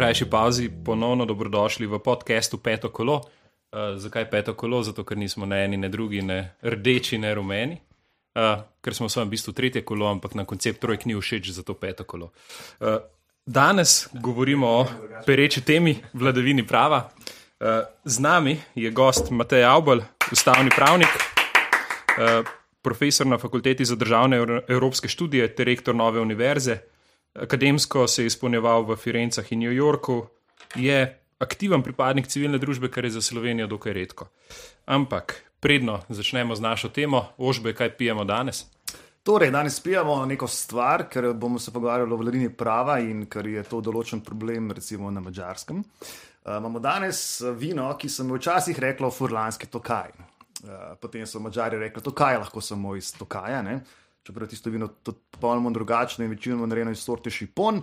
Krajši pauzi ponovno dobrodošli v podkastu Peto kolo. Uh, zakaj peto kolo? Zato, ker nismo ne eni, ne drugi, ne rdeči, ne rumeni. Uh, ker smo v bistvu tretje kolo, ampak na koncept trojk ni všeč, zato peto kolo. Uh, danes govorimo o pereči temi vladavini prava. Uh, z nami je gost Matej Avbel, ustavni pravnik, uh, profesor na fakulteti za državne evropske študije ter rektor Nove univerze. Akademsko se je izpolnjeval v Firencah in New Yorku, je aktiven pripadnik civilne družbe, kar je za Slovenijo dokaj redko. Ampak, predno začnemo z našo temo, ožbe, kaj pijemo danes. Torej, danes pijemo neko stvar, ker bomo se pogovarjali o vladini prava in ker je to določen problem, recimo na mačarskem. Uh, imamo danes vino, ki sem včasih rekla, furlanski tokaj. Uh, potem so mačari rekli, tokaj lahko samo iz tokaja. Ne? Čeprav je tisto vino popolnoma drugačno in večinoma narejeno iz sorte šipon.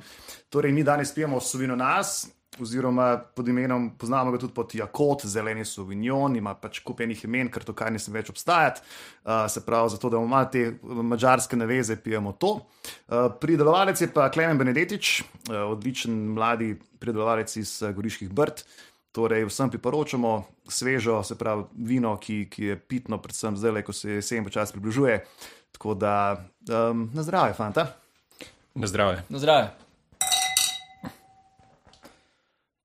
Torej, mi danes pijemo sovino nas. Oziroma, pod imenom poznamo ga tudi kot Jakot, zeleni Sauvignon, ima pač kupenih imen, ker to kaj ne sme več obstajati. Uh, se pravi, zato da imamo te mačarske naveze, pijemo to. Uh, pridelovalec je pa Klemen Benedetič, uh, odličen mladi pridelovalec iz uh, Goriških brd. Torej, vsem priporočamo svežo, se pravi, vino, ki, ki je pitno, predvsem zdaj, ko se jesen počasi približuje. Tako da, um, na zdravje, fanta. Na zdravje. Na zdravje.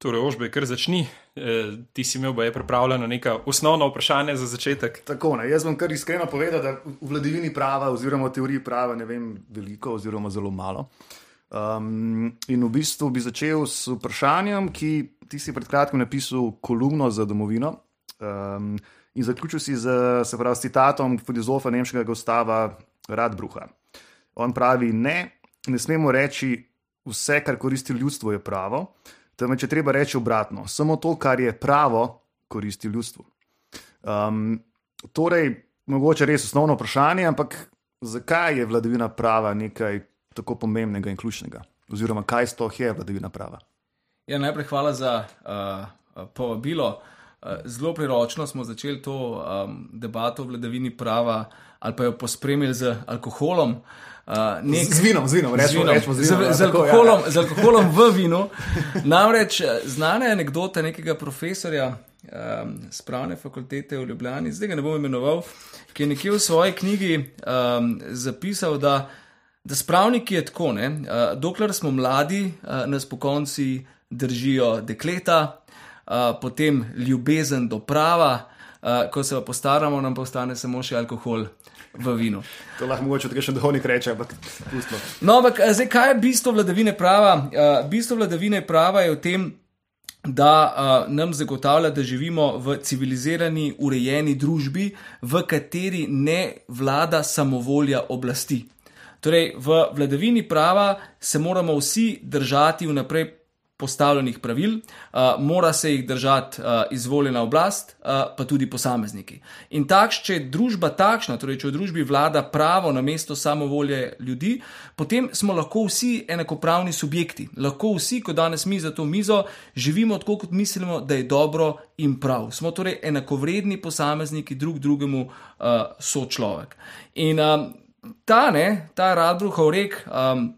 Torej, ožbe, kar začni. E, ti si imel, da je pripravljeno neka osnovna vprašanja za začetek. Tako, ne, jaz bom kar iskreno povedal, da v vladavini prava, oziroma v teoriji prava, ne vem veliko, oziroma zelo malo. Um, in v bistvu bi začel s vprašanjem, ki ti si pred kratkim napisal kolumno za domovino. Um, In zaključil si z pravi, citatom filozofa nemškega ustava Radbruha. On pravi: Ne, ne smemo reči, vse, kar koristi ljudstvu, je pravo, temveč je treba reči obratno. Samo to, kar je pravo, koristi ljudstvu. Um, torej, mogoče res osnovno vprašanje, ampak zakaj je vladavina prava nekaj tako pomembnega in ključnega? Oziroma, kaj sploh je vladavina prava? Ja, najprej hvala za uh, povabilo. Eh, zelo priročno smo začeli to um, debato o vladavini prava, ali pa jo pospremili z alkoholom. Uh, nek, z vinom, z vinom, rečemo, z, vinom. Rečemo z, vinom, z, z, alkoholom, ja, ja. z alkoholom v vinu. Namreč znana je anekdota nekega profesorja um, z pravne fakultete v Ljubljani, zdaj ga ne bom imenoval, ki je nekje v svoji knjigi um, zapisal, da, da spravniki je tako, ne, uh, dokler smo mladi, uh, nas po konci držijo dekleta, potem ljubezen do prava, uh, ko se pa postaramo, nam postane samo še alkohol. V vinu. To lahko mogoče tudi še duhovnik reče, ampak pustimo. No, ampak zdaj, kaj je bistvo vladavine prava? Uh, bistvo vladavine prava je v tem, da uh, nam zagotavlja, da živimo v civilizirani, urejeni družbi, v kateri ne vlada samovolja oblasti. Torej, v vladavini prava se moramo vsi držati vnaprej postavljenih pravil, uh, mora se jih držati uh, izvoljena oblast, uh, pa tudi posamezniki. In takš, če je družba takšna, torej če v družbi vlada pravo na mesto samovolje ljudi, potem smo lahko vsi enakopravni subjekti. Lahko vsi, ko danes mi za to mizo, živimo tako, kot mislimo, da je dobro in prav. Smo torej enakovredni posamezniki, drug drugemu uh, so človek. In um, ta, ne, ta Radbruhov rek. Um,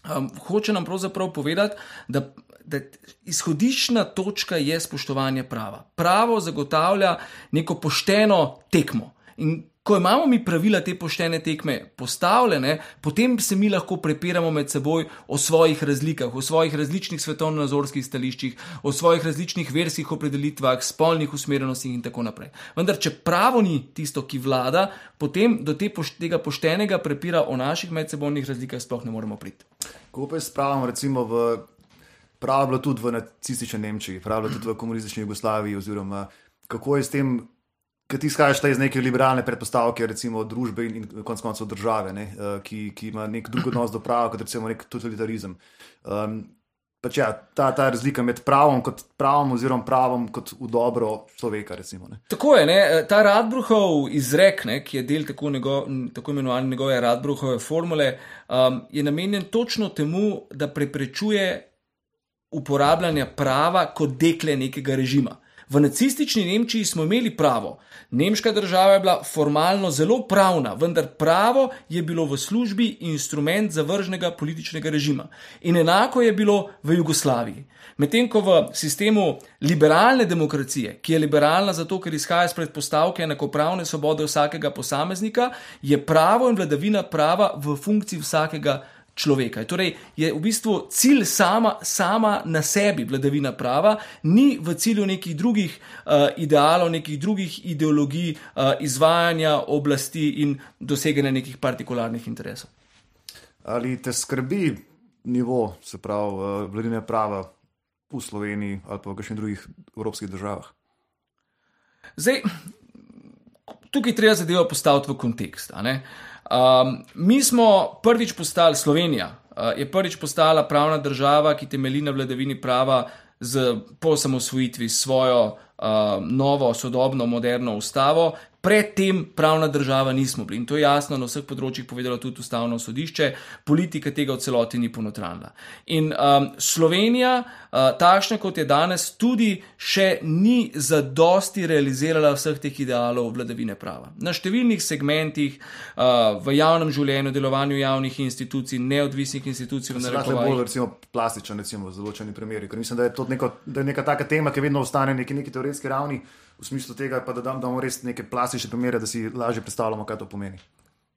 Um, hoče nam pravzaprav povedati, da da izhodiščna točka je spoštovanje prava. Pravo zagotavlja neko pošteno tekmo. In ko imamo mi pravila te poštene tekme postavljene, potem se mi lahko prepiramo med seboj o svojih razlikah, o svojih različnih svetovno-nazorskih stališčih, o svojih različnih verskih opredelitvah, spolnih usmerjenostih in tako naprej. Vendar, če pravo ni tisto, ki vlada, potem do te pošt tega poštenega prepira o naših medsebojnih razlikah sploh ne moremo priti. Ko pa spravimo recimo v prav bilo tudi v nacistični Nemčiji, prav bilo tudi v komunistični Jugoslaviji, oziroma kako je s tem, ki ti izhajaš iz neke liberalne predpostavke, recimo družbe in, in konec koncev države, ne, uh, ki, ki ima nek drug odnos do prava, kot recimo nek totalitarizem. Um, Pač ja, ta, ta razlika med pravom kot pravom, oziroma pravom kot v dobro človeka. Recimo, tako je, ne? ta Radbruhov izrek, ne, ki je del tako, njego, tako imenovane njegove Radbruhove formule, um, je namenjen točno temu, da preprečuje uporabljanja prava kot dekle nekega režima. V nacistični Nemčiji smo imeli pravo. Nemška država je bila formalno zelo pravna, vendar pravo je bilo v službi instrument zavržnega političnega režima. In enako je bilo v Jugoslaviji. Medtem ko v sistemu liberalne demokracije, ki je liberalna zato, ker izhaja iz predpostavke enakopravne svobode vsakega posameznika, je pravo in vladavina prava v funkciji vsakega človeka. Torej je v bistvu cilj sama, sama na sebi vladavina prava, ni v cilju nekih drugih uh, idealov, nekih drugih ideologij uh, izvajanja oblasti in doseganja nekih partikularnih interesov. Ali te skrbi nivo, se pravi, uh, vladine prava v Sloveniji ali pa v kakšnih drugih evropskih državah? Zdaj, tukaj treba zadevo postaviti v kontekst. Um, mi smo prvič postali, Slovenija uh, je prvič postala pravna država, ki temelji na vladavini prava z po samosvojitvi svojo uh, novo, sodobno, moderno ustavo, Predtem pravna država nismo bili in to je jasno na vseh področjih povedalo tudi ustavno sodišče, politika tega v celoti ni ponotranila. In um, Slovenija, uh, takšna kot je danes, tudi še ni zadosti realizirala vseh teh idealov vladavine prava. Na številnih segmentih, uh, v javnem življenju, delovanju javnih institucij, neodvisnih institucij, v naravni okolju. Bolj recimo, plastičen, recimo, v določeni primeri. Ker mislim, da je to neko, da je neka taka tema, ki vedno ostane neki, neki teoretski ravni v smislu tega, pa da damo res neke plastične primere, da si lažje predstavljamo, kaj to pomeni.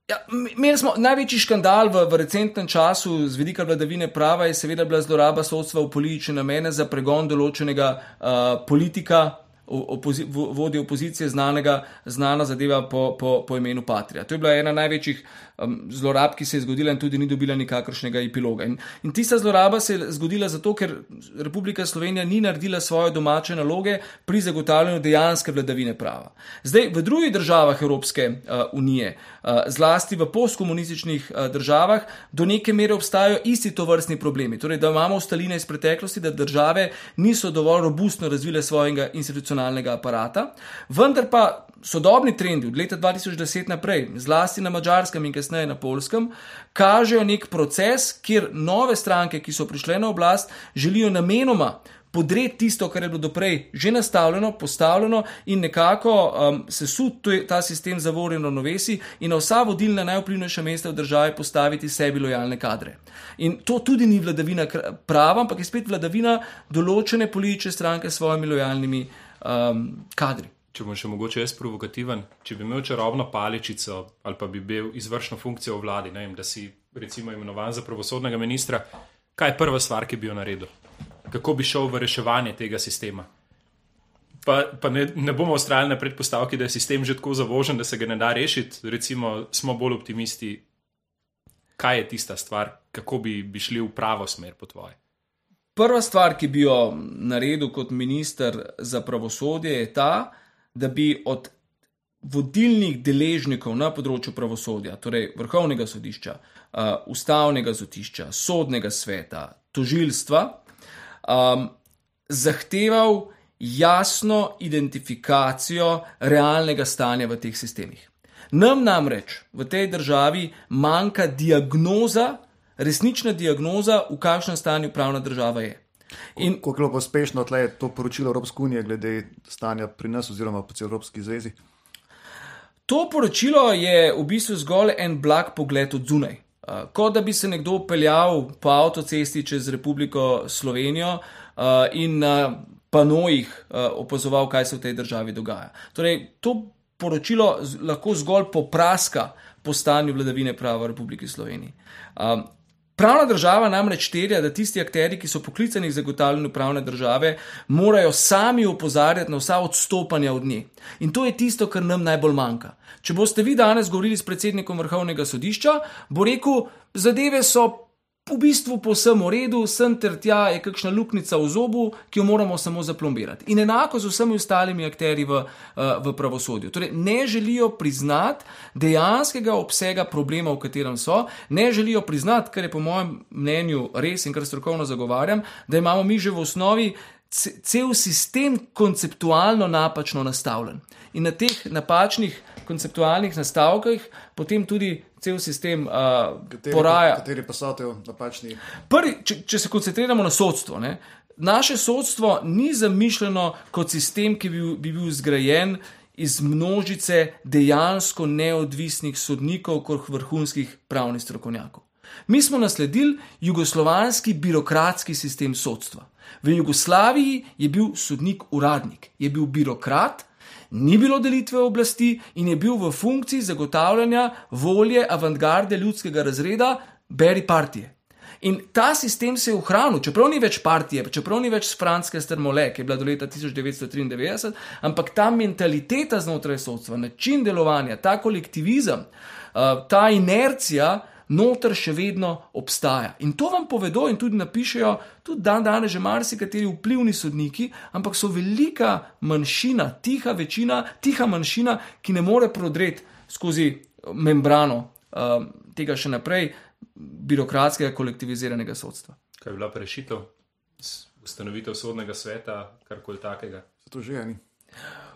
Ja, imeli smo največji škandal v, v recentnem času z vidika vladavine prava, je seveda bila zloraba sodstva v politične namene za pregon določenega uh, politika, opozi, vodje opozicije, znanega, znana zadeva po, po, po imenu Patrija. To je bila ena največjih um, zlorab, ki se je zgodila in tudi ni dobila nikakršnega epiloga. In, in tista zloraba se je zgodila zato, ker Republika Slovenija ni naredila svoje domače naloge pri zagotavljanju dejanske vladavine prava. Zdaj, v drugih državah Evropske uh, unije, uh, zlasti v postkomunističnih uh, državah, do neke mere obstajajo isti to vrstni problemi. Torej, da imamo ustaline iz preteklosti, da države niso dovolj robustno razvile svojega institucionalnega aparata, vendar pa sodobni trendi od leta 2010 naprej, zlasti na mačarskem in kasneje na polskem, kažejo nek proces, kjer nove stranke, ki so prišle na oblast, želijo namenoma. Podreti tisto, kar je bilo doprej že nastavljeno, postavljeno, in nekako um, se sudi ta sistem zavorjeno novesi, in na vsa vodilna, najvplivnejša mesta v državi postaviti sebi lojalne kadre. In to tudi ni vladavina prava, ampak je spet vladavina določene politične stranke s svojimi lojalnimi um, kadri. Če bom še mogoče jaz provokativen, če bi imel čarobno paličico ali pa bi bil izvršno funkcijo v vladi, vem, da si recimo imenovan za pravosodnega ministra, kaj je prva stvar, ki bi jo naredil? Kako bi šel v reševanje tega sistema? Pa, pa ne, ne bomo ustrajali na predpostavki, da je sistem že tako zavožen, da se ga ne da rešiti. Recimo, smo bolj optimisti, kaj je tista stvar, kako bi, bi šli v pravo smer po tvoje. Prva stvar, ki bi jo naredil kot minister za pravosodje, je ta, da bi od vodilnih deležnikov na področju pravosodja, torej vrhovnega sodišča, uh, ustavnega sodišča, sodnega sveta, tožilstva, um, zahteval jasno identifikacijo realnega stanja v teh sistemih. Nam namreč v tej državi manjka diagnoza, resnična diagnoza, v kakšnem stanju pravna država je. In kako je uspešno tle to poročilo Evropske unije glede stanja pri nas oziroma po Evropski zvezi? To poročilo je v bistvu zgolj en blag pogled od zunaj. Uh, kot da bi se nekdo peljal po avtocesti čez Republiko Slovenijo uh, in na panojih uh, opazoval, kaj se v tej državi dogaja. Torej, to poročilo lahko zgolj popraska po stanju vladavine prava v Republiki Sloveniji. Um, Pravna država namreč terja, da tisti akteri, ki so poklicani za zagotavljanje pravne države, morajo sami opozarjati na vsa odstopanja od nje. In to je tisto, kar nam najbolj manjka. Če boste vi danes govorili s predsednikom vrhovnega sodišča, bo rekel, zadeve so v bistvu povsem v redu, sem ter tja je kakšna luknjica v zobu, ki jo moramo samo zaplombirati. In enako z vsemi ostalimi akteri v, uh, v pravosodju. Torej, ne želijo priznati dejanskega obsega problema, v katerem so, ne želijo priznati, kar je po mojem mnenju res in kar strokovno zagovarjam, da imamo mi že v osnovi cel sistem konceptualno napačno nastavljen. In na teh napačnih konceptualnih nastavkih potem tudi cel sistem uh, kateri, poraja. Kateri pa so te napačni? Prvi, če, če se koncentriramo na sodstvo, ne, naše sodstvo ni zamišljeno kot sistem, ki bi, bi bil zgrajen iz množice dejansko neodvisnih sodnikov, kot vrhunskih pravnih strokovnjakov. Mi smo nasledili jugoslovanski birokratski sistem sodstva. V Jugoslaviji je bil sodnik uradnik, je bil birokrat, ni bilo delitve oblasti in je bil v funkciji zagotavljanja volje avantgarde ljudskega razreda, beri partije. In ta sistem se je ohranil, čeprav ni več partije, čeprav ni več Franske strmole, ki je bila do leta 1993, ampak ta mentaliteta znotraj sodstva, način delovanja, ta kolektivizem, uh, ta inercija, noter še vedno obstaja. In to vam povedo in tudi napišejo, tudi dan danes že marsikateri vplivni sodniki, ampak so velika manjšina, tiha večina, tiha manjšina, ki ne more prodreti skozi membrano uh, tega še naprej birokratskega kolektiviziranega sodstva. Kaj je bila rešitev, ustanovitev sodnega sveta, karkoli takega? To že je.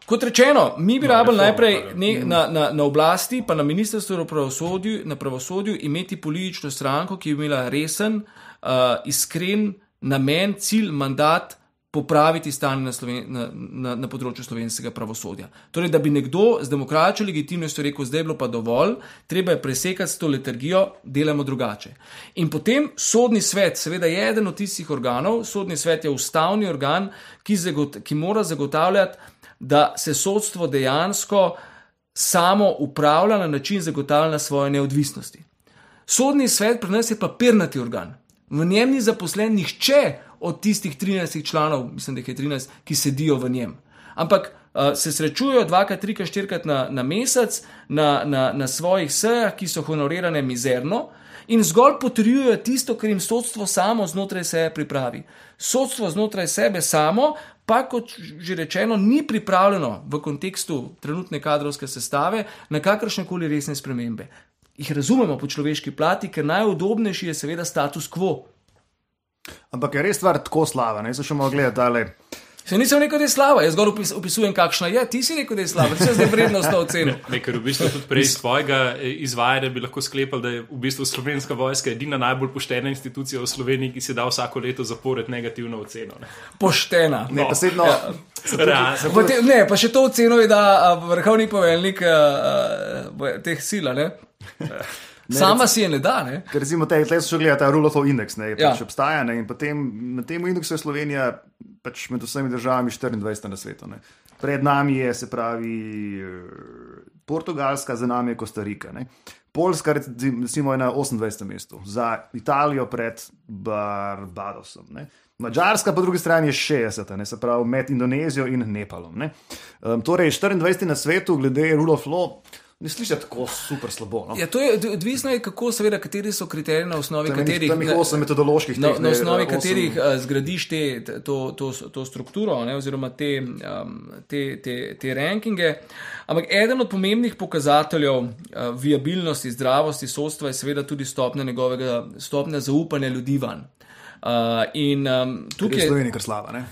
Kot rečeno, mi bi no, rabili najprej ne, na, na, na oblasti, pa na ministrstvu pravosodju, na pravosodju imeti politično stranko, ki bi imela resen, uh, iskren namen, cilj, mandat popraviti stanje na, Sloven, na, na, na področju slovenskega pravosodja. Torej, da bi nekdo z demokratično legitimnostjo rekel, zdaj je bilo pa dovolj, treba je presekati s to liturgijo, delamo drugače. In potem sodni svet, seveda je eden od tistih organov, sodni svet je ustavni organ, ki, zagot, ki mora zagotavljati, da se sodstvo dejansko samo upravlja na način zagotavljanja svoje neodvisnosti. Sodni svet pri nas je papirnati organ. V njem ni zaposlen nihče, od tistih 13 članov, mislim, da jih je 13, ki sedijo v njem. Ampak uh, se srečujejo dvakrat, trikrat, štirikrat na, na mesec na, na, na svojih sejah, ki so honorirane mizerno. In zgolj potrjujejo tisto, kar jim sodstvo samo znotraj sebe pripravi. Sodstvo znotraj sebe samo, pa kot že rečeno, ni pripravljeno v kontekstu trenutne kadrovske sestave na kakršne koli resne spremembe. Ih razumemo po človeški plati, ker najudobnejši je seveda status quo, Ampak je res stvar tako slaba, ne se še malo gledati. Se nisem rekel, da je slaba, jaz zgolj opis, opisujem, kakšna je. Ti si rekel, da je slaba, če se zdaj vredno sta ocena. Ker v bistvu tudi prej iz tvojega eh, izvajanja bi lahko sklepal, da je v bistvu slovenska vojska edina najbolj poštena institucija v Sloveniji, ki si da vsako leto zapored negativno oceno. Ne? Poštena. Ne, no. pa sedno. Ja. Te, ne, pa še to oceno je, da vrhovni poveljnik uh, teh sila. Ne, Sama rec, si je ne da. Ne? Ker recimo te, tle so še gledali ta rule of index, ne, ja. pač obstaja ne, in potem na tem indeksu je Slovenija pač med vsemi državami 24 na svetu. Ne. Pred nami je, se pravi, Portugalska, za nami je Kostarika. Ne. Poljska, recimo, je na 28. mestu, za Italijo pred Barbadosom. Ne. Mačarska, po drugi strani, je 60, ne, se pravi, med Indonezijo in Nepalom. Um, torej, 24 na svetu, glede rule of law. Ne slišiš tako super slabo. No? Ja, to je odvisno, je, kako, seveda, kateri so kriteriji, na osnovi tam katerih, tam osem metodoloških na, na osnovi osem... katerih uh, zgradiš te, to, to, to strukturo, ne, oziroma te, um, te, te, te rankinge. Ampak eden od pomembnih pokazateljev uh, viabilnosti, zdravosti sodstva je seveda tudi stopnja njegovega stopnja zaupanja ljudi van. Uh, in, um, tukaj, je Slovenija slaba. Ne?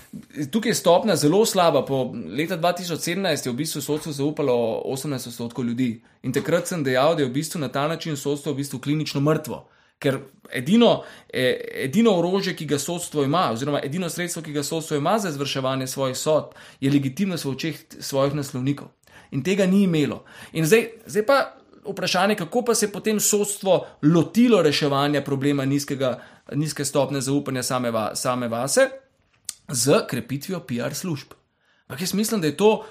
Tukaj je stopnja zelo slaba. Po leta 2017 je v bistvu sodstvo zaupalo 18 odstotkov ljudi. In takrat sem dejal, da je v bistvu na ta način sodstvo v bistvu klinično mrtvo. Ker edino, e, edino orožje, ki ga sodstvo ima, oziroma edino sredstvo, ki ga sodstvo ima za izvrševanje svojih sodb, je legitimnost v očeh svojih naslovnikov. In tega ni imelo. In zdaj, zdaj pa vprašanje, kako pa se je potem sodstvo lotilo reševanja problema nizkega, nizke stopne zaupanja same, va, same vase z krepitvijo PR služb. Ampak jaz mislim, da je to,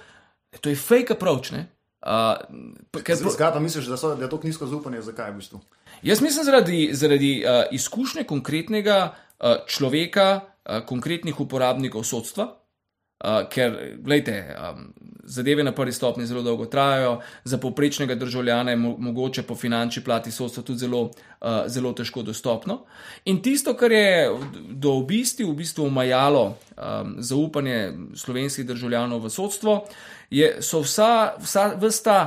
to je fake approach. Ne? Uh, ker, Zakaj pa misliš, da, so, da je to nizko zaupanje? Zakaj v bistvu? Jaz mislim zaradi, zaradi uh, izkušnje konkretnega uh, človeka, uh, konkretnih uporabnikov sodstva, Uh, ker, gledajte, um, zadeve na prvi stopni zelo dolgo trajajo, za povprečnega državljana je mo mogoče po finančni plati sodstva tudi zelo, uh, zelo težko dostopno. In tisto, kar je do obisti v bistvu omajalo um, zaupanje slovenskih državljanov v sodstvo, je, so vsa, vsa, vsta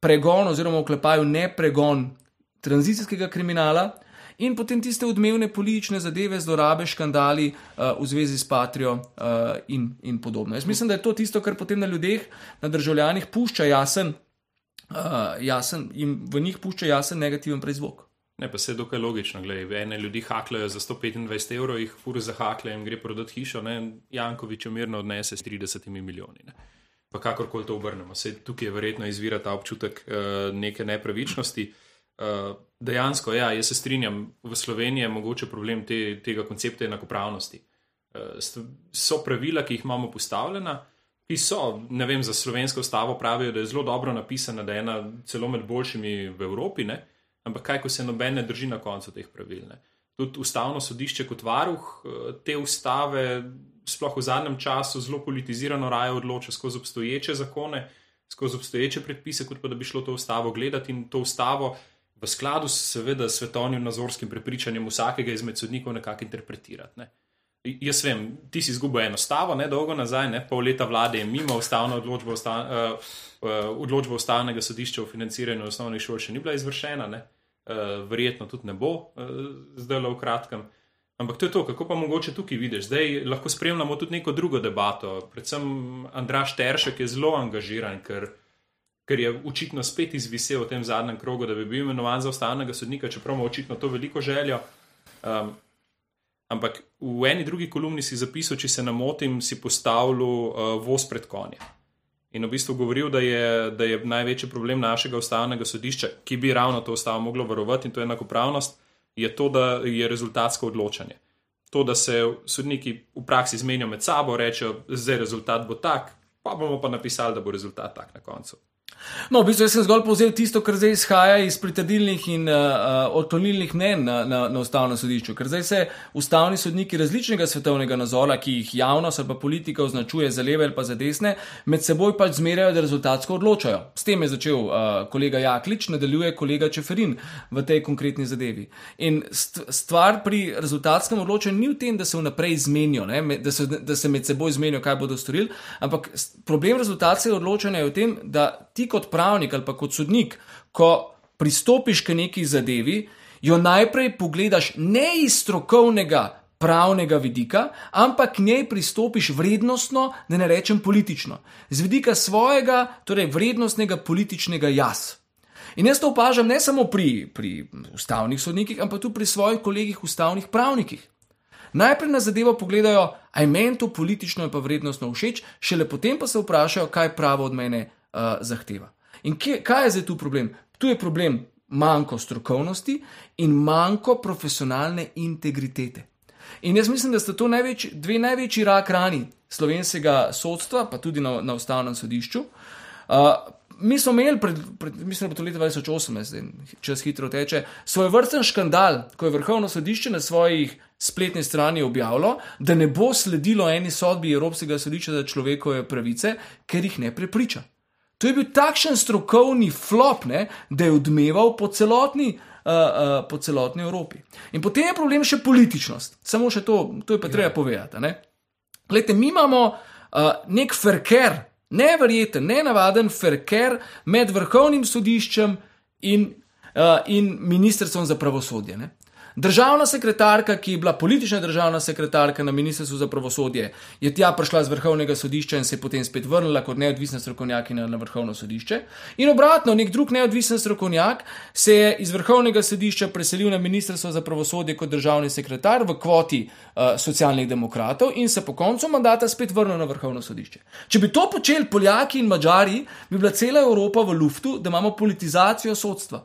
pregon oziroma oklepaju ne pregon tranzicijskega kriminala, in potem tiste odmevne politične zadeve, zlorabe, škandali uh, v zvezi s patrijo uh, in, in podobno. Jaz mislim, da je to tisto, kar potem na ljudeh, na državljanih pušča jasen, uh, jasen in v njih pušča jasen negativen prizvok. Ne, pa se je dokaj logično. Glej, ene ljudi hakljajo za 125 evrov, jih fur zahakljajo in gre prodati hišo. Ne? Jankovič umirno odnese s 30 milijoni. Ne? Pa kakorkoli to obrnemo. Se tukaj verjetno izvira ta občutek uh, neke nepravičnosti. Uh, dejansko, ja, jaz se strinjam, v Sloveniji je mogoče problem te, tega koncepta enakopravnosti. Uh, so pravila, ki jih imamo postavljena, ki so, ne vem, za slovensko ustavo pravijo, da je zelo dobro napisana, da je ena celo med boljšimi v Evropi. Ne? Ampak kaj, ko se noben ne drži na koncu teh pravil? Ne? Tudi ustavno sodišče kot varuh eh, te ustave, sploh v zadnjem času, zelo politizirano raje odloča skozi obstoječe zakone, skozi obstoječe predpise, kot pa da bi šlo to ustavo gledati in to ustavo v skladu s seveda svetovnim nazorskim prepričanjem vsakega izmed sodnikov nekako interpretirati. Ne? Jaz vem, ti si izgubil eno stavo, ne dolgo nazaj, ne pol leta vlade je mimo ustavno odločbo, usta, uh, uh, odločbo ustavnega sodišča o financiranju osnovnih šol še ni bila izvršena. Ne? uh, verjetno tudi ne bo uh, zdaj le v kratkem. Ampak to je to, kako pa mogoče tukaj vidiš. Zdaj lahko spremljamo tudi neko drugo debato. Predvsem Andraš Teršek je zelo angažiran, ker, ker je očitno spet izvisel v tem zadnjem krogu, da bi bil imenovan za ustavnega sodnika, čeprav ima očitno to veliko željo. Um, ampak v eni drugi kolumni si zapisal, če se ne motim, si postavil uh, voz pred konjem in v bistvu govoril, da je, da je največji problem našega ustavnega sodišča, ki bi ravno to ustavo moglo varovati in to je enakopravnost, je to, da je rezultatsko odločanje. To, da se sodniki v praksi zmenijo med sabo, rečejo, da rezultat bo tak, pa bomo pa napisali, da bo rezultat tak na koncu. No, v bistvu sem zgolj povzel tisto, kar zdaj izhaja iz pritrdilnih in uh, odklonilnih mnen na, na, na ustavnem sodišču. Ker zdaj se ustavni sodniki različnega svetovnega nazora, ki jih javnost ali pa politika označuje za leve ali pa za desne, med seboj pač zmerjajo, da rezultatsko odločajo. S tem je začel uh, kolega Jaklič, nadaljuje kolega Čeferin v tej konkretni zadevi. In stvar pri rezultatskem odločanju ni v tem, da se vnaprej zmenijo, da se, da se med seboj zmenijo, kaj bodo storili, ampak problem rezultatskega odločanja je v tem, da ti kot pravnik ali pa kot sodnik, ko pristopiš k neki zadevi, jo najprej pogledaš ne iz strokovnega pravnega vidika, ampak k njej pristopiš vrednostno, da ne rečem politično, z vidika svojega, torej vrednostnega političnega jaz. In jaz to opažam ne samo pri, pri ustavnih sodnikih, ampak tudi pri svojih kolegih ustavnih pravnikih. Najprej na zadevo pogledajo, aj meni to politično in pa vrednostno všeč, šele potem pa se vprašajo, kaj pravo od mene uh, zahteva. In kje, kaj je zdaj tu problem? Tu je problem manjko strokovnosti in manjko profesionalne integritete. In jaz mislim, da sta to največ, dve največji rak rani slovenskega sodstva, pa tudi na, na ustavnem sodišču. Uh, mi smo imeli, pred, pred, mislim, da je to leta 2018, čas hitro teče, svoj vrsten škandal, ko je vrhovno sodišče na svojih spletni strani objavilo, da ne bo sledilo eni sodbi Evropskega sodišča za človekove pravice, ker jih ne prepriča. To je bil takšen strokovni flop, ne, da je odmeval po celotni, uh, uh, po celotni Evropi. In potem je problem še političnost. Samo še to, to je pa treba ja. povedati. Glede, mi imamo uh, nek ferker, nevreten, nenavaden ferker med vrhovnim sodiščem in, uh, in ministrstvom za pravosodje. Ne. Državna sekretarka, ki je bila politična državna sekretarka na Ministrstvu za pravosodje, je tja prišla z vrhovnega sodišča in se je potem spet vrnila kot neodvisna strokovnjakinja na vrhovno sodišče. In obratno, nek drug neodvisen strokovnjak se je iz vrhovnega sodišča preselil na Ministrstvo za pravosodje kot državni sekretar v kvoti uh, socialnih demokratov in se po koncu mandata spet vrnil na vrhovno sodišče. Če bi to počeli Poljaki in Mačari, bi bila cela Evropa v luftu, da imamo politizacijo sodstva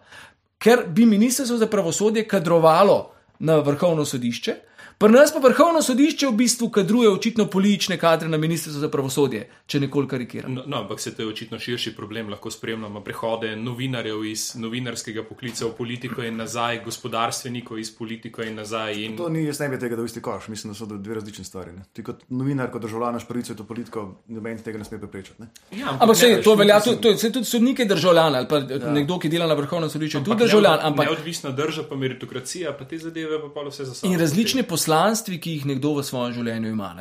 ker bi ministrstvo za pravosodje kadrovalo na vrhovno sodišče, Pri nas pa vrhovno sodišče v bistvu kadruje očitno politične kadre na ministrstvu za pravosodje, če nekoliko karikiram. No, no, ampak se to je očitno širši problem. Lahko spremljamo prehode novinarjev iz novinarskega poklica v politiko in nazaj, gospodarstvenikov iz politiko in nazaj. In... To ni jaz ne bi tega, da v isti koš. Mislim, da so dve različni stvari. Ne? Ti kot novinar, kot državljan, imaš pravico to politiko, noben tega ne sme preprečiti. Ja, ampak, se, to velja tudi, to, se tudi sodnike državljan ali pa ja. nekdo, ki dela na vrhovnem sodišču, tudi državljan. Ampak neodvisna država, pa meritokracija, pa te zadeve pa pa vse za sabo. In različni poslanci poslanstvi, ki jih nekdo v svojem življenju ima.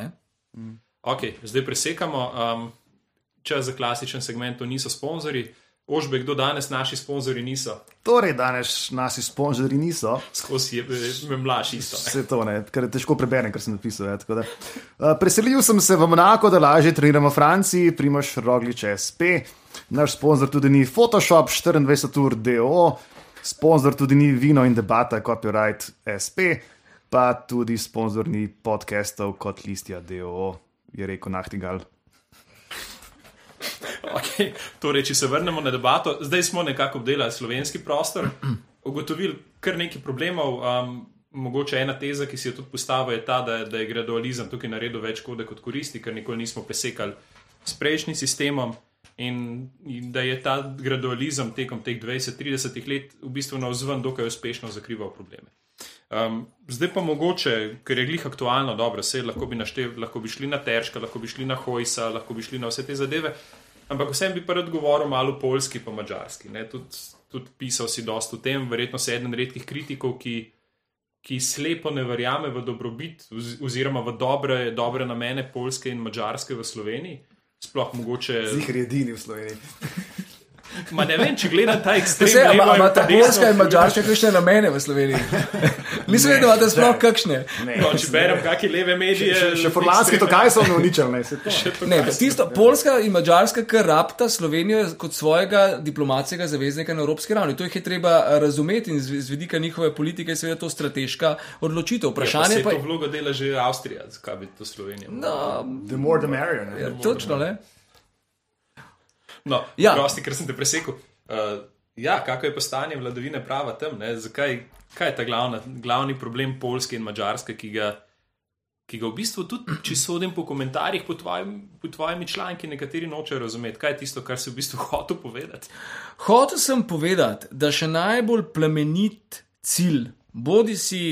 Mm. Ok, zdaj presekamo. Um, če za klasičen segment to niso sponzorji, ožbe, kdo danes naši sponzorji niso. Torej, danes naši sponzorji niso. Skozi je me mlajši isto. Vse to, ne, kar je težko preberem, kar sem napisal. Ja, da. uh, preselil sem se v Monako, da lažje treniramo v Franciji, primaš rogliče SP. Naš sponzor tudi ni Photoshop 24 ur DO. Sponzor tudi ni vino in debata, copyright SP, pa tudi sponzor ni podcastov kot listja DOO, je rekel Nachtigal. Okay. Torej, če se vrnemo na debato, zdaj smo nekako obdelali slovenski prostor, ugotovili kar nekaj problemov. Um, mogoče ena teza, ki si jo tudi postavil, je ta, da, da je gradualizem tukaj naredil več škode kot koristi, ker nikoli nismo presekali s prejšnjim sistemom. In, in da je ta gradualizem tekom teh 20-30 let v bistvu na vzven dokaj uspešno zakrival probleme. Um, zdaj pa mogoče, ker je glih aktualno, dobro, se lahko bi, naštev, lahko bi šli na Terška, lahko bi šli na Hojsa, lahko bi šli na vse te zadeve, ampak vsem bi pa rad govoril malo polski, pa mačarski. Tudi tud pisal si dosta o tem, verjetno si eden redkih kritikov, ki, ki slepo ne verjame v dobrobit oziroma v dobre, dobre namene polske in mačarske v Sloveniji sploh mogoče. Zihar je edini v Sloveniji. Ma ne vem, če gledam ta ekstrem. Ampak ima ta polska in mačarska kakšne namene v Sloveniji? Nisem vedel, da sploh kakšne. No, če berem, kakšne leve medije. Še, še formalski to kaj so uničili. Ne, tisto, polska in mačarska, kar rapta Slovenijo kot svojega diplomatskega zaveznika na evropski ravni. To jih je treba razumeti in z vidika njihove politike je seveda to strateška odločitev. Vprašanje ja, pa je. To vlogo dela že Avstrija, zakaj bi to Slovenija? No, the more the merrier. Ja, točno, ne? No, ja. prosti, ker sem te presekal. Uh, ja, kako je pa stanje vladavine prava tam? Zakaj, kaj je ta glavna, glavni problem Polske in Mačarske, ki ga, ki ga v bistvu tudi, če sodim po komentarjih, po, tvojim, po tvojimi članki, nekateri nočejo razumeti? Kaj je tisto, kar si v bistvu hotel povedati? Hotel sem povedati, da še najbolj plemenit cilj, bodi si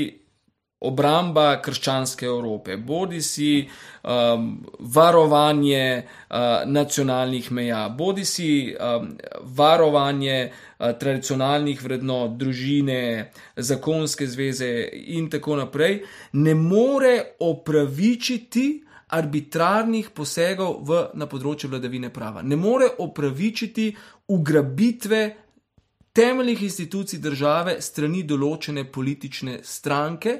obramba krščanske Evrope, bodi si um, varovanje uh, nacionalnih meja, bodi si um, varovanje uh, tradicionalnih vrednot, družine, zakonske zveze in tako naprej, ne more opravičiti arbitrarnih posegov v, na področju vladavine prava. Ne more opravičiti ugrabitve temeljnih institucij države strani določene politične stranke,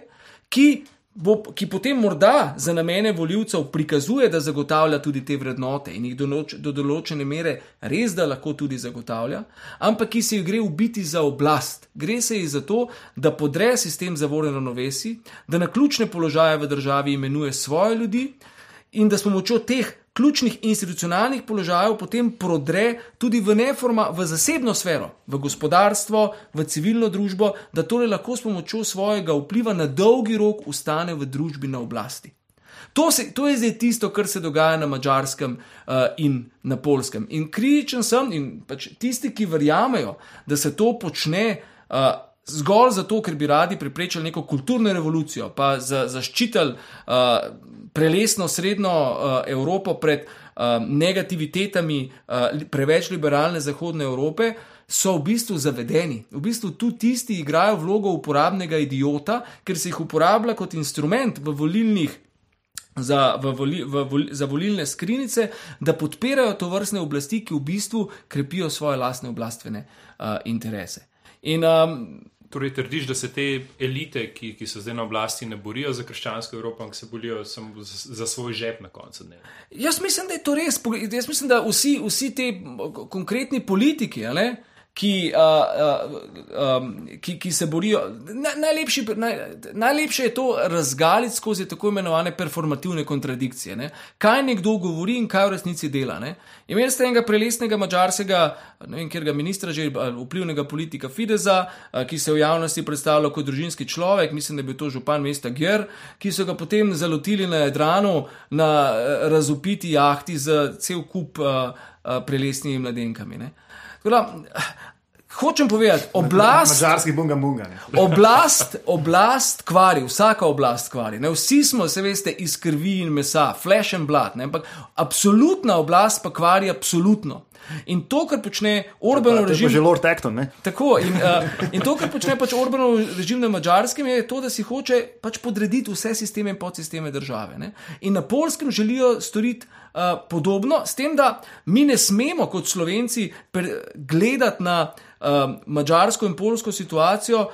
ki, bo, ki potem morda za namene voljivcev prikazuje, da zagotavlja tudi te vrednote in jih do, noč, do določene mere res da lahko tudi zagotavlja, ampak ki se jih gre ubiti za oblast. Gre se jih za to, da podre sistem zavoreno novesi, da na ključne položaje v državi imenuje svoje ljudi in da s pomočjo teh ključnih institucionalnih položajev potem prodre tudi v neforma, v zasebno sfero, v gospodarstvo, v civilno družbo, da torej lahko s pomočjo svojega vpliva na dolgi rok ustane v družbi na oblasti. To, se, to je zdaj tisto, kar se dogaja na mačarskem uh, in na polskem. In kritičen sem, in pač tisti, ki verjamejo, da se to počne. Uh, zgolj zato, ker bi radi preprečili neko kulturno revolucijo, pa za, zaščitili uh, prelesno srednjo uh, Evropo pred uh, negativitetami uh, preveč liberalne zahodne Evrope. So v bistvu zavedeni. V bistvu tu tisti igrajo vlogo uporabnega idiota, ker se jih uporablja kot instrument v volilnih, za, v voli, v voli, za volilne skrinice, da podpirajo to vrstne oblasti, ki v bistvu krepijo svoje lastne oblastvene uh, interese. In um, Torej, trdiš, da se te elite, ki, ki so zdaj na oblasti, ne borijo za krščansko Evropo, ampak se borijo samo za, za svoj žep na koncu dneva. Jaz mislim, da je to res. Jaz mislim, da vsi, vsi ti konkretni politiki, ali, ki, uh, uh, um, ki, ki se borijo. Na, najlepši, naj, najlepše je to razgaliti skozi tako imenovane performativne kontradikcije. Ne? Kaj nekdo govori in kaj v resnici dela. Imeli ste enega prelesnega mačarskega, ne vem, kjer ga ministra že vplivnega politika Fideza, ki se v javnosti predstavlja kot družinski človek, mislim, da je bil to župan mesta Gjer, ki so ga potem zalotili na Jadranu na razupiti jahti z cel kup uh, uh, prelesnimi mladenkami. Ne? Da, hočem povedati, oblast. Mačarski bunga bunga. Oblast, oblast kvari, vsaka oblast kvari. Ne? Vsi smo, se veste, iz krvi in mesa, flesh and blood, ne? ampak absolutna oblast pa kvari absolutno. In to, kar počne Orbanov režim. To je že Lord Acton, ne? Tako. In, uh, in to, kar počne pač Orbanov režim na mačarskem, je to, da si hoče pač podrediti vse sisteme in podsisteme države. Ne? In na polskem želijo storiti. Uh, podobno, s tem, da mi ne smemo kot slovenci gledati na uh, mačarsko in polsko situacijo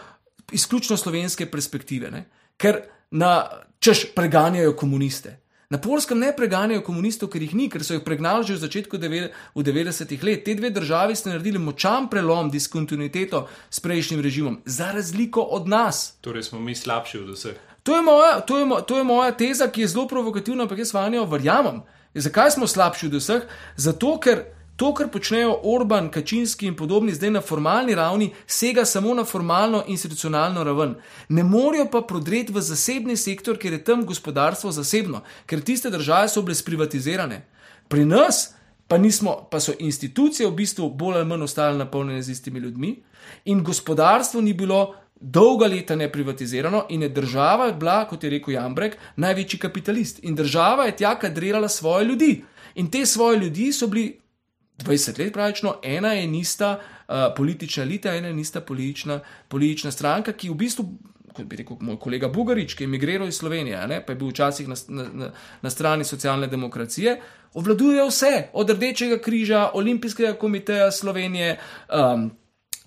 izključno slovenske perspektive, ne? ker na češ preganjajo komuniste. Na polskem ne preganjajo komunistov, ker jih ni, ker so jih pregnali že v začetku deve- v 90-ih let. Te dve državi ste naredili močan prelom, diskontinuiteto s prejšnjim režimom, za razliko od nas. Torej smo mi slabši od vseh. To je, moja, to, je, mo- to je moja teza, ki je zelo provokativna, ampak jaz vanjo verjamem. Zakaj smo slabši od vseh? Zato, ker to, kar počnejo Orban, Kačinski in podobni zdaj na formalni ravni, sega samo na formalno institucionalno raven. Ne morejo pa prodreti v zasebni sektor, ker je tam gospodarstvo zasebno, ker tiste države so bile sprivatizirane. Pri nas pa, nismo, pa so institucije v bistvu bolj ali manj ostale napolnjene z istimi ljudmi in gospodarstvo ni bilo dolga leta neprivatizirano in je država bila, kot je rekel Jambrek, največji kapitalist. In država je tja kadrirala svoje ljudi. In te svoje ljudi so bili 20 let pravično, ena je nista uh, politična elita, ena je nista politična, politična stranka, ki v bistvu, kot bi rekel moj kolega Bugarič, ki je emigriral iz Slovenije, ne, pa je bil včasih na, na, na, strani socialne demokracije, obvladujejo vse, od Rdečega križa, Olimpijskega komiteja Slovenije. Um,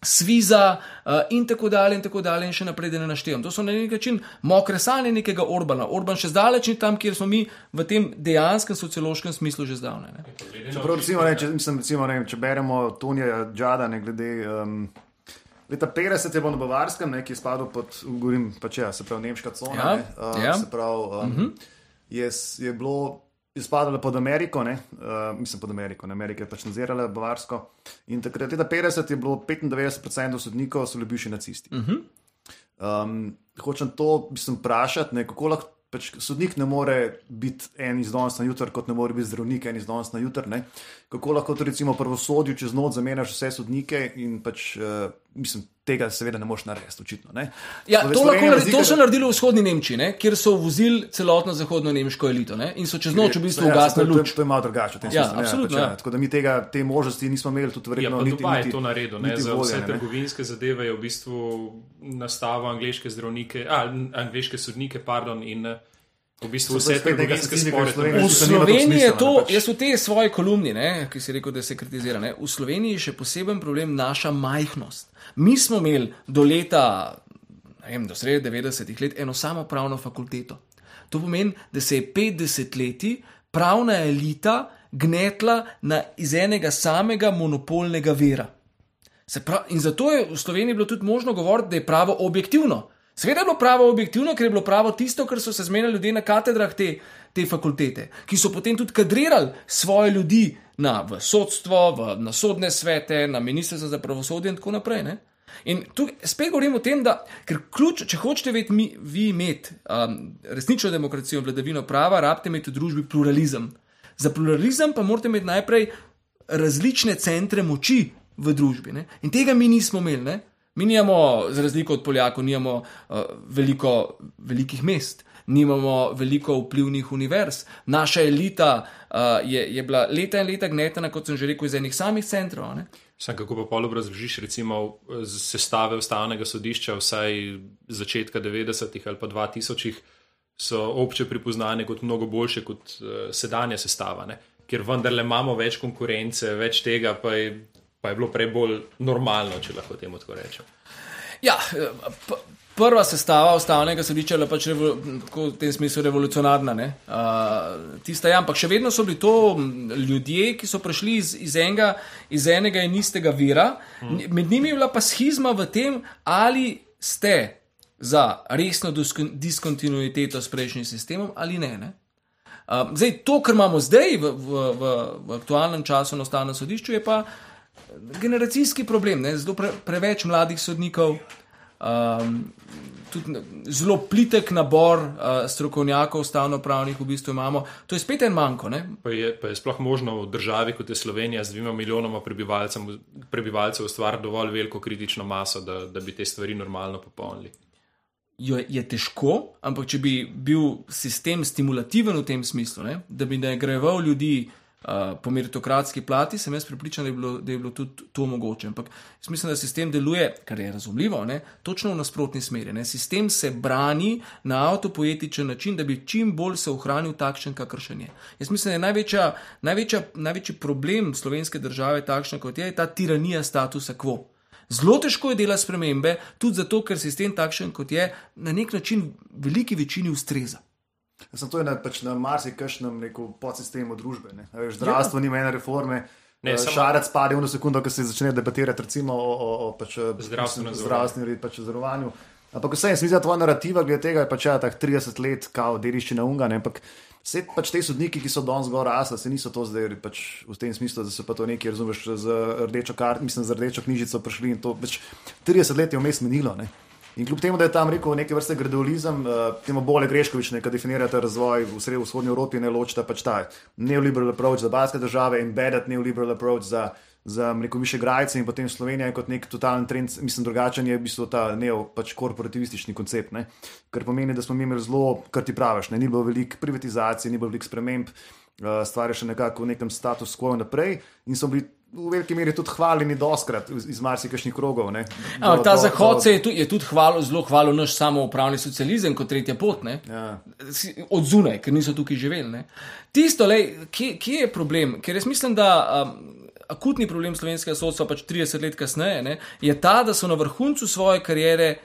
Sviza uh, in tako dalje, in tako dalje, in še naprej, da ne naštejem. To so na nek način mokre sanje nekega Orbana. Orban še zdaleč ni tam, kjer smo mi v tem dejanskem sociološkem smislu že zdavne. Ne? Čeprav, recimo, ne, če, mislim, recimo, ne, če beremo Tonija Džada, ne glede. Um, leta 50 je bilo na Bavarskem, ne, ki je spadal pod, govorim, pač ja, se pravi, nemška cona. Ja, ne, uh, ja. Se pravi, um, uh -huh. je, je bilo. Je spadala pod Ameriko, ne, uh, mislim pod Ameriko, ne, Amerika je pač nadzirala Bavarsko. In takrat, leta 50, je bilo 95% sodnikov, so bili bivši nacisti. Uh -huh. um, hočem to, mislim, vprašati, ne, kako lahko pač sodnik ne more biti en iz danes na jutr, kot ne more biti zdravnik en iz danes na jutr. Ne? Kako lahko recimo pravosodju čez noč zamenjaš vse sodnike in pač, uh, mislim, tega seveda ne moš narediti, očitno. Ne? Ja, to, lahko, naredi, to so naredili v vzhodni Nemčiji, ne, kjer so vozili celotno zahodno nemško elito ne, in so čez noč v bistvu Ja, ugasnili to, to, luč. to je malo drugače. v tem Ja, smislu, absolutno, pač, ja. Tako da mi tega, te možnosti nismo imeli, tudi Ja, verjetno pa niti, Dubaj je niti, to naredil, ne? za vse ne, ne. trgovinske zadeve je v bistvu nastavil angliške zdravnike, a, angliške sodnike, pardon, in v bistvu vse trgovinske statistika, spore. v Sloveniji je to, pač. jaz v tej svoji kolumni, ne, ki si rekel, da se kritizira, ne, v Sloveniji je še poseben problem naša majhnost. Mi smo imeli do leta, ne vem, do sredi 90-ih let eno samo pravno fakulteto. To pomeni, da se je 50 leti pravna elita gnetla na, iz enega samega monopolnega vera. Pravi, in zato je v Sloveniji bilo tudi možno govoriti, da je pravo objektivno. Seveda je bilo pravo objektivno, ker je bilo pravo tisto, kar so se zmenili ljudje na katedrah te, te fakultete, ki so potem tudi kadrirali svoje ljudi na v sodstvo, v, na sodne svete, na ministrstvo za pravosodje in tako naprej. Ne? In tu spet govorim o tem, da ker ključ, če hočete ved, mi, vi imeti um, resnično demokracijo in vladavino prava, rabite imeti v družbi pluralizem. Za pluralizem pa morate imeti najprej različne centre moči v družbi. Ne? In tega mi nismo imeli. Mi nimamo, za razliko od Poljakov, nimamo uh, veliko velikih mest, nimamo veliko vplivnih univerz. Naša elita uh, je, je bila leta in leta gnetena, kot sem že rekel, iz enih samih centrov. Ne? Sam kako pa pol obrazložiš, recimo, sestave ustavnega sodišča, vsaj začetka 90-ih ali pa 2000-ih, so obče pripoznane kot mnogo boljše kot uh, sedanja sestava, ne? ker vendarle imamo več konkurence, več tega, pa je, pa je bilo prej bolj normalno, če lahko temu tako rečem. Ja, eh, prva sestava ustavnega sodišča je bila pač v tem smislu revolucionarna. ne. Uh, tista, ja, ampak še vedno so bili to ljudje, ki so prišli iz, iz, enega, iz enega in istega vira. Hmm. Med njimi je bila pa schizma v tem, ali ste za resno diskon- diskontinuiteto s prejšnjim sistemom ali ne. ne? Uh, zdaj, to, kar imamo zdaj v, v, v, v aktualnem času na ustavnem sodišču, je pa generacijski problem. Ne? Zelo pre, preveč mladih sodnikov, um, tudi zelo plitek nabor uh, strokovnjakov, ustavno-pravnih v bistvu imamo. To je spet en manjko. Ne? Pa je, pa je sploh možno v državi, kot je Slovenija, z dvima milijonoma prebivalcev ustvariti dovolj veliko kritično maso, da, da bi te stvari normalno popolnili. Jo je težko, ampak če bi bil sistem stimulativen v tem smislu, ne? da bi nagrajeval ljudi uh, po meritokratski plati, sem jaz pripričan, da je bilo, da je bilo tudi to mogoče. Ampak jaz mislim, da sistem deluje, kar je razumljivo, ne? točno v nasprotni smeri. Ne? Sistem se brani na avtopoetičen način, da bi čim bolj se ohranil takšen, kakršen je. Jaz mislim, da je največja, največja, največji problem slovenske države takšna, kot je, je ta tiranija statusa quo. Zelo težko je delati spremembe, tudi zato, ker sistem takšen, kot je, na nek način veliki večini ustreza. Sem to je na, pač na marsikšnem podsistemu družbe. Ne. Veš, zdravstvo ja. nima ene reforme. Ne, Ne, samo- Šarec pade v eno sekundo, ko se začne debatirati recimo, o, o, o pač, Zdravstvenem zdravstvenem pač, zavarovanju. Ampak vse, jaz mislim, da tvoja narativa glede tega je pač ja, tak 30 let, kao dediščina unga. Ne, ampak vse pač te sodniki, ki so danes gor rasli, se niso to zdaj pač v tem smislu, da so pa to nekaj, razumeš, z rdečo kart, mislim, z rdečo knjižico prišli in to pač 30 let je vmes menilo. Ne. In kljub temu, da je tam rekel neke vrste gradualizem, uh, temu bolje Greškovič, ki definirate razvoj v srednji vzhodni Evropi, ne ločite pač ta neoliberal approach za baske države, embedded neoliberal approach za, za mleko više grajce in potem Slovenija kot nek totalen trend, mislim, drugačen je v bistvu ta neo pač korporativistični koncept, ne? kar pomeni, da smo mi imeli zelo, kar ti praviš, ne? ni bilo veliko privatizacije, ni bilo veliko sprememb, uh, stvar je še nekako v nekem status quo naprej in so bili v veliki meri tudi hvaljeni doskrat iz, marsikšnih krogov. ne. Ampak Do- ta do- zahod do- je, tu, je tudi hvalil, zelo hvalil naš samoupravni socializem kot tretja pot. Ne? Ja. Od zunaj, ker niso tukaj živeli. Ne? Tisto, lej, kje, kje je problem? Ker jaz mislim, da um, akutni problem slovenskega sodstva, pač 30 let kasneje, ne, je ta, da so na vrhuncu svoje kariere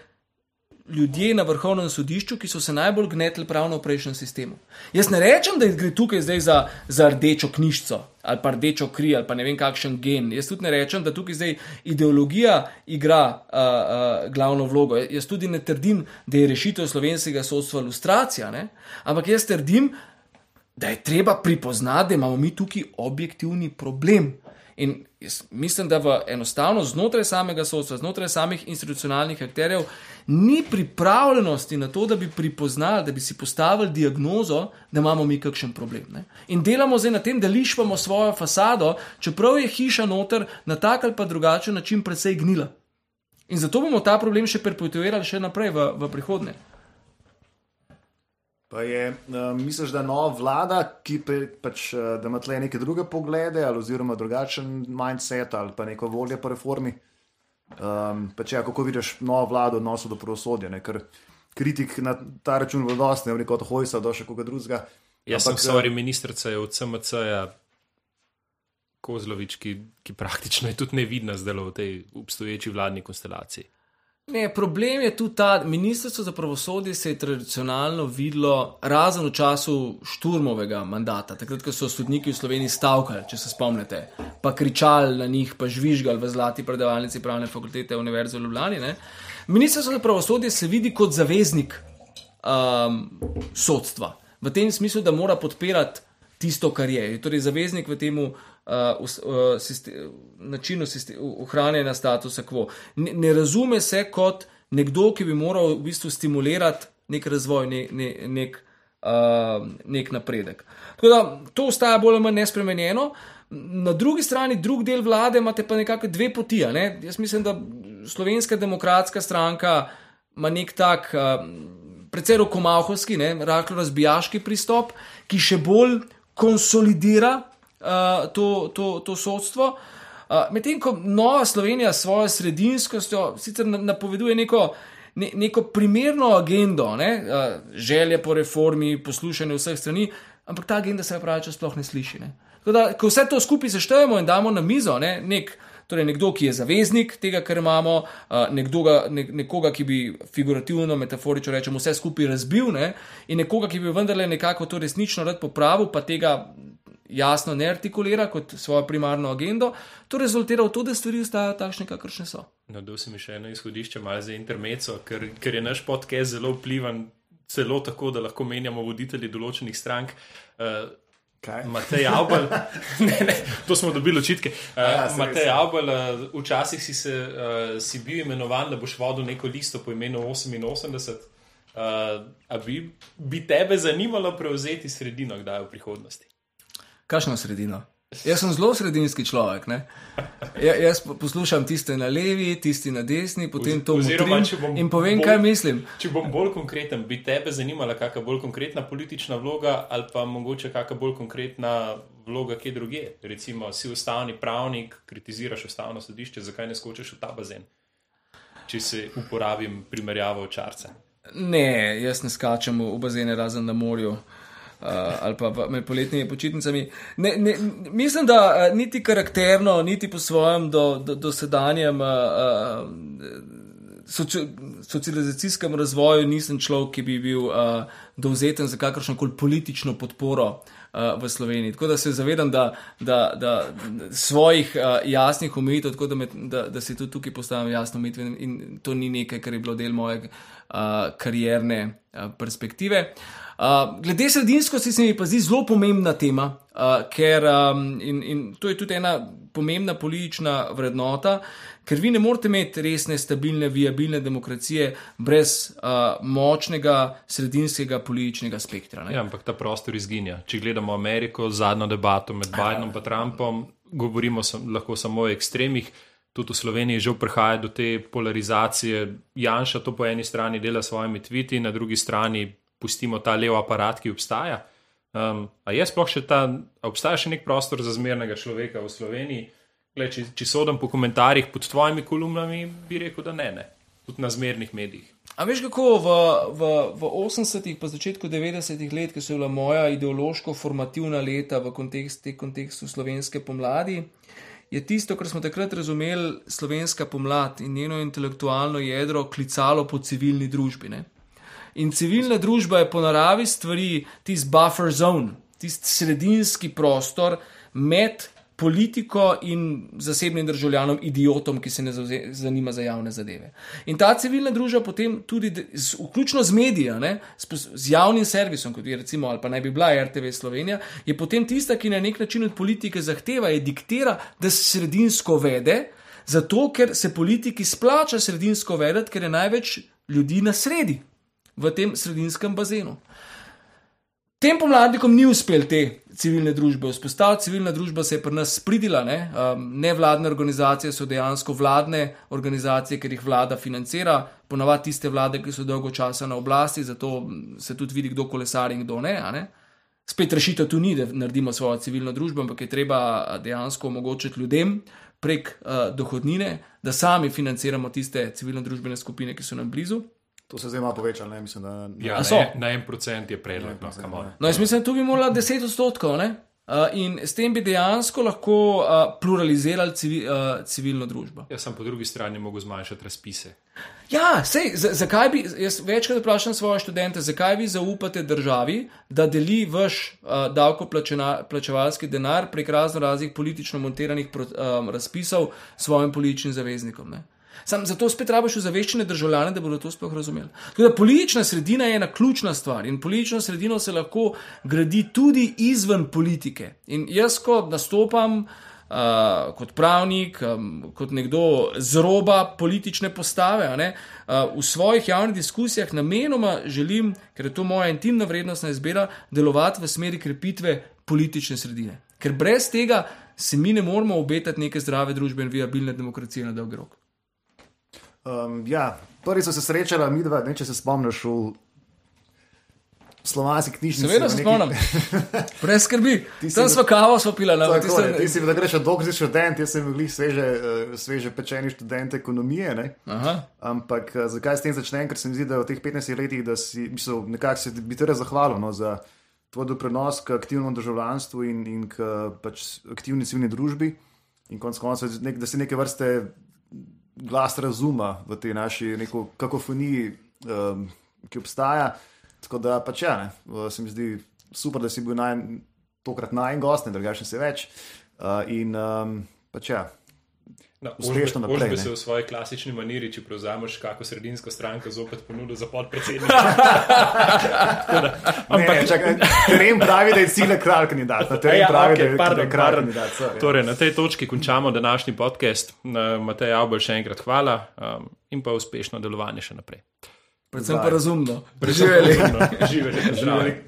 ljudje na vrhovnem sodišču, ki so se najbolj gnetli pravno v prejšnjem sistemu. Jaz ne rečem, da gre tukaj zdaj za, za rdečo knjižico ali pa rdečo kri ali pa ne vem kakšen gen. Jaz tudi ne rečem, da tukaj zdaj ideologija igra uh, uh, glavno vlogo. Jaz tudi ne trdim, da je rešitev slovenskega sodstva lustracija, ne? ampak jaz trdim, da je treba pripoznati, da imamo mi tukaj objektivni problem. In mislim, da v enostavno znotraj samega sodstva, znotraj samih institucionalnih akterjev, ni pripravljenosti na to, da bi pripoznali, da bi si postavili diagnozo, da imamo mi kakšen problem. Ne? In delamo zdaj na tem, da lišpamo svojo fasado, čeprav je hiša noter na tak ali pa drugačen način precej gnila. In zato bomo ta problem še perpetuirali še naprej v, v prihodnje. Pa je, uh, misliš, da nova vlada, ki pe, pač, uh, da ima tle neke druge poglede, ali oziroma drugačen mindset, ali pa neko voljo po reformi? Um, pač, ja, kako vidiš novo vlado v odnosu do pravosodja? Ne? Ker kritik na ta račun bo dosti, ne vem, od Hojsa do še koga drugega. Jaz Ampak, sem, sorry, ministrica je od CMC-ja, Kozlovič, ki, ki praktično je tudi nevidna zdaj v tej obstoječi vladni konstelaciji. Ne, problem je tudi ta, ministrstvo za pravosodje se je tradicionalno videlo, razen v času šturmovega mandata, takrat, ko so sodniki v Sloveniji stavkali, če se spomnite, pa kričali na njih, pa žvižgali v zlati predavalnici pravne fakultete Univerze v Ljubljani. Ne. Ministrstvo za pravosodje se vidi kot zaveznik um, sodstva, v tem smislu, da mora podpirati tisto, kar je. Je Torej, zaveznik v tem uh, uh, siste- načinu siste- ohranjanja statusa quo. Ne, ne razume se kot nekdo, ki bi moral v bistvu stimulirati nek razvoj, ne, ne, nek, uh, nek napredek. Tako da to ostaja bolj ali manj nespremenjeno. Na drugi strani, drug del vlade, imate pa nekako dve poti. Ne? Jaz mislim, da Slovenska demokratska stranka ima nek tak, uh, precej rokomahovski, rahlo razbijaški pristop, ki še bolj konsolidira uh, to, to, to sodstvo. Uh, Medtem ko Nova Slovenija s svojo sredinskostjo sicer na- napoveduje neko, ne, neko primerno agendo, ne, uh, želje po reformi, poslušanje vseh strani, ampak ta agenda se pravi, če sploh ne sliši. Ne. Tako Da, ko vse to skupaj seštejemo in damo na mizo, ne, nek, torej nekdo, ki je zaveznik tega, kar imamo, uh, nekdo, ga- ne, nekoga, ki bi figurativno, metaforično rečemo, vse skupaj razbil, ne, in nekoga, ki bi vendarle nekako to resnično rad popravil, pa tega jasno ne artikulira kot svojo primarno agendo, to rezultira v to, da stvari ostajajo takšne, kakršne so. No, dal si mi še eno izhodišče, malo za intermeco, ker, ker je naš podcast zelo vplivan, celo tako, da lahko menjamo voditelji določenih strank. Uh, Kaj? Matej Avbal, ne, ne, to smo dobili očitke. Uh, ja, Matej. Avbal, uh, včasih si, se, uh, si bil imenovan, da boš vodil neko listo po imenu 88. Uh, bi, bi tebe zanimalo prevzeti sredino, kdaj v prihodnosti? Kakšno sredino? Jaz sem zelo sredinski človek. ne. Ja, jaz po- poslušam tiste na levi, tisti na desni, potem to oziroma, bom in povem, bolj- kaj mislim. Če bom bolj konkreten, bi tebe zanimala kakšna bolj konkretna politična vloga ali pa mogoče kakšna bolj konkretna vloga kje druge? Recimo, si ustavni pravnik, kritiziraš ustavno sodišče, zakaj ne skočiš v ta bazen? Če se uporabim primerjavo očarca. Ne, jaz ne skačem v v bazene razen na morju. Uh, ali pa v- med poletnimi počitnicami. Ne, ne, mislim, da uh, niti karakterno, niti po svojem do, do, dosedanjem uh, uh, soci, socializacijskem razvoju nisem človek, ki bi bil uh, dovzeten za kakršno koli politično podporo uh, v Sloveniji. Tako da se zavedam, da, da, da svojih uh, jasnih omejitev, tako da, me, da, da se tudi tukaj postavim jasno omejitve in to ni nekaj, kar je bilo del moje uh, karierne uh, perspektive. Uh, glede sredinskosti se mi pa zdi zelo pomembna tema, uh, ker um, in, in to je tudi ena pomembna politična vrednota, ker vi ne morete imeti resne, stabilne, viabilne demokracije brez uh, močnega sredinskega političnega spektra. Ja, ampak ta prostor izginja. Če gledamo Ameriko, zadnjo debato med Bidenom in Trumpom, govorimo sam, lahko samo o ekstremih. Tudi v Sloveniji že prihaja do te polarizacije. Janša to po eni strani dela s svojimi tviti, na drugi strani pustimo ta lev aparat, ki obstaja. Um, a je sploh še ta, obstaja še nek prostor za zmernega človeka v Sloveniji? Gle, če, če sodim po komentarjih pod tvojimi kolumnami, bi rekel, da ne, ne. tudi na zmernih medijih. A veš, kako v, v, v 80-ih, pa začetku 90-ih let, ki so bila moja ideološko-formativna leta v kontekstu, kontekstu slovenske pomladi, je tisto, kar smo takrat razumeli, slovenska pomlad in njeno intelektualno jedro klicalo po civilni družbi. Ne? In civilna družba je po naravi stvari tisti buffer zone, tisti sredinski prostor med politiko in zasebnim državljanom, idiotom, ki se ne zanima za javne zadeve. In ta civilna družba potem tudi, z, vključno z mediji, z javnim servisom, kot je recimo ali pa naj bi bila RTV Slovenija, je potem tista, ki na nek način od politike zahteva, je diktira, da se sredinsko vede. Zato, ker se politiki splača sredinsko vedeti, ker je največ ljudi na sredi v tem sredinskem bazenu. Tem pomladnikom ni uspel te civilne družbe vzpostaviti, civilna družba se je pri nas spridila, ne? Um, nevladne organizacije so dejansko vladne organizacije, ker jih vlada financira, ponavadi tiste vlade, ki so dolgo časa na oblasti, zato se tudi vidi, kdo kolesari in kdo ne. ne? Spet rešitev tu ni, da naredimo svojo civilno družbo, ampak je treba dejansko omogočiti ljudem prek uh, dohodnine, da sami financiramo tiste civilno-družbene skupine, ki so nam blizu. To se zdaj malo povečalo, ne mislim, da ja, ne, na en procent je predlog. No, no, jaz mislim, da tu bi morala 10 odstotkov. Uh, in s tem bi dejansko lahko uh, pluralizirali civi, uh, civilno družbo. Jaz sem po drugi strani mogel zmanjšati razpise. Ja, sej, zakaj bi, jaz večkrat vprašam svoje študente, zakaj vi zaupate državi, da deli vaš uh, davkoplačevalski denar prek razno raznih politično montiranih pro, um, razpisov svojim političnim zaveznikom. Ne? Sam zato spet rabiš ozaveščene državljane, da bodo to sploh razumeli. Tako da politična sredina je ena ključna stvar in politično sredino se lahko gradi tudi izven politike. In jaz, ko nastopam uh, kot pravnik, um, kot nekdo z roba politične postave, ne, uh, v svojih javnih diskusijah namenoma želim, ker je to moja intimna vrednostna izbira, delovati v smeri krepitve politične sredine. Ker brez tega se mi ne moremo obetati neke zdrave družbe in viabilne demokracije na dolgi rok. Um, ja, prvi so se srečali, mi dva, ne, če se spomniš v slovanski knjižnici. Seveda se spomnim, brez skrbi. Tam smo kavo, smo pila na vrhu. Ti si da greš dolg za študent, jaz sem bil sveže, uh, sveže pečeni študent ekonomije. Ampak uh, zakaj s tem začnem? Ker se mi zdi, da v teh 15 letih, da si mislil, nekako se bi te res zahvalil no, za tvoj doprinos k aktivnemu državljanstvu in, in k pač, aktivni civilni družbi. In konec koncev, da si neke vrste glas razuma v tej naši kakofoniji, um, ki obstaja. Tako da pač ja, ne, se mi zdi super, da si bil naj, tokrat naj en gost, ne drugačen se več. Uh, in um, pač ja. No, uspešno naprej. Če bi se v svoji klasični maniri, če prevzameš kako sredinsko stranko, zopet ponudil za podpredsednika. Ampak, čakaj, teren pravi, da je cilj kralj kandidat. Na teren ja, pravi, okay, da je pardon, kralj pardon. kandidat. Sorry, torej, na tej točki končamo današnji podcast. Matej Abel, še enkrat hvala um, in pa uspešno delovanje še naprej. Predvsem pa razumno. Preživeli. Živeli.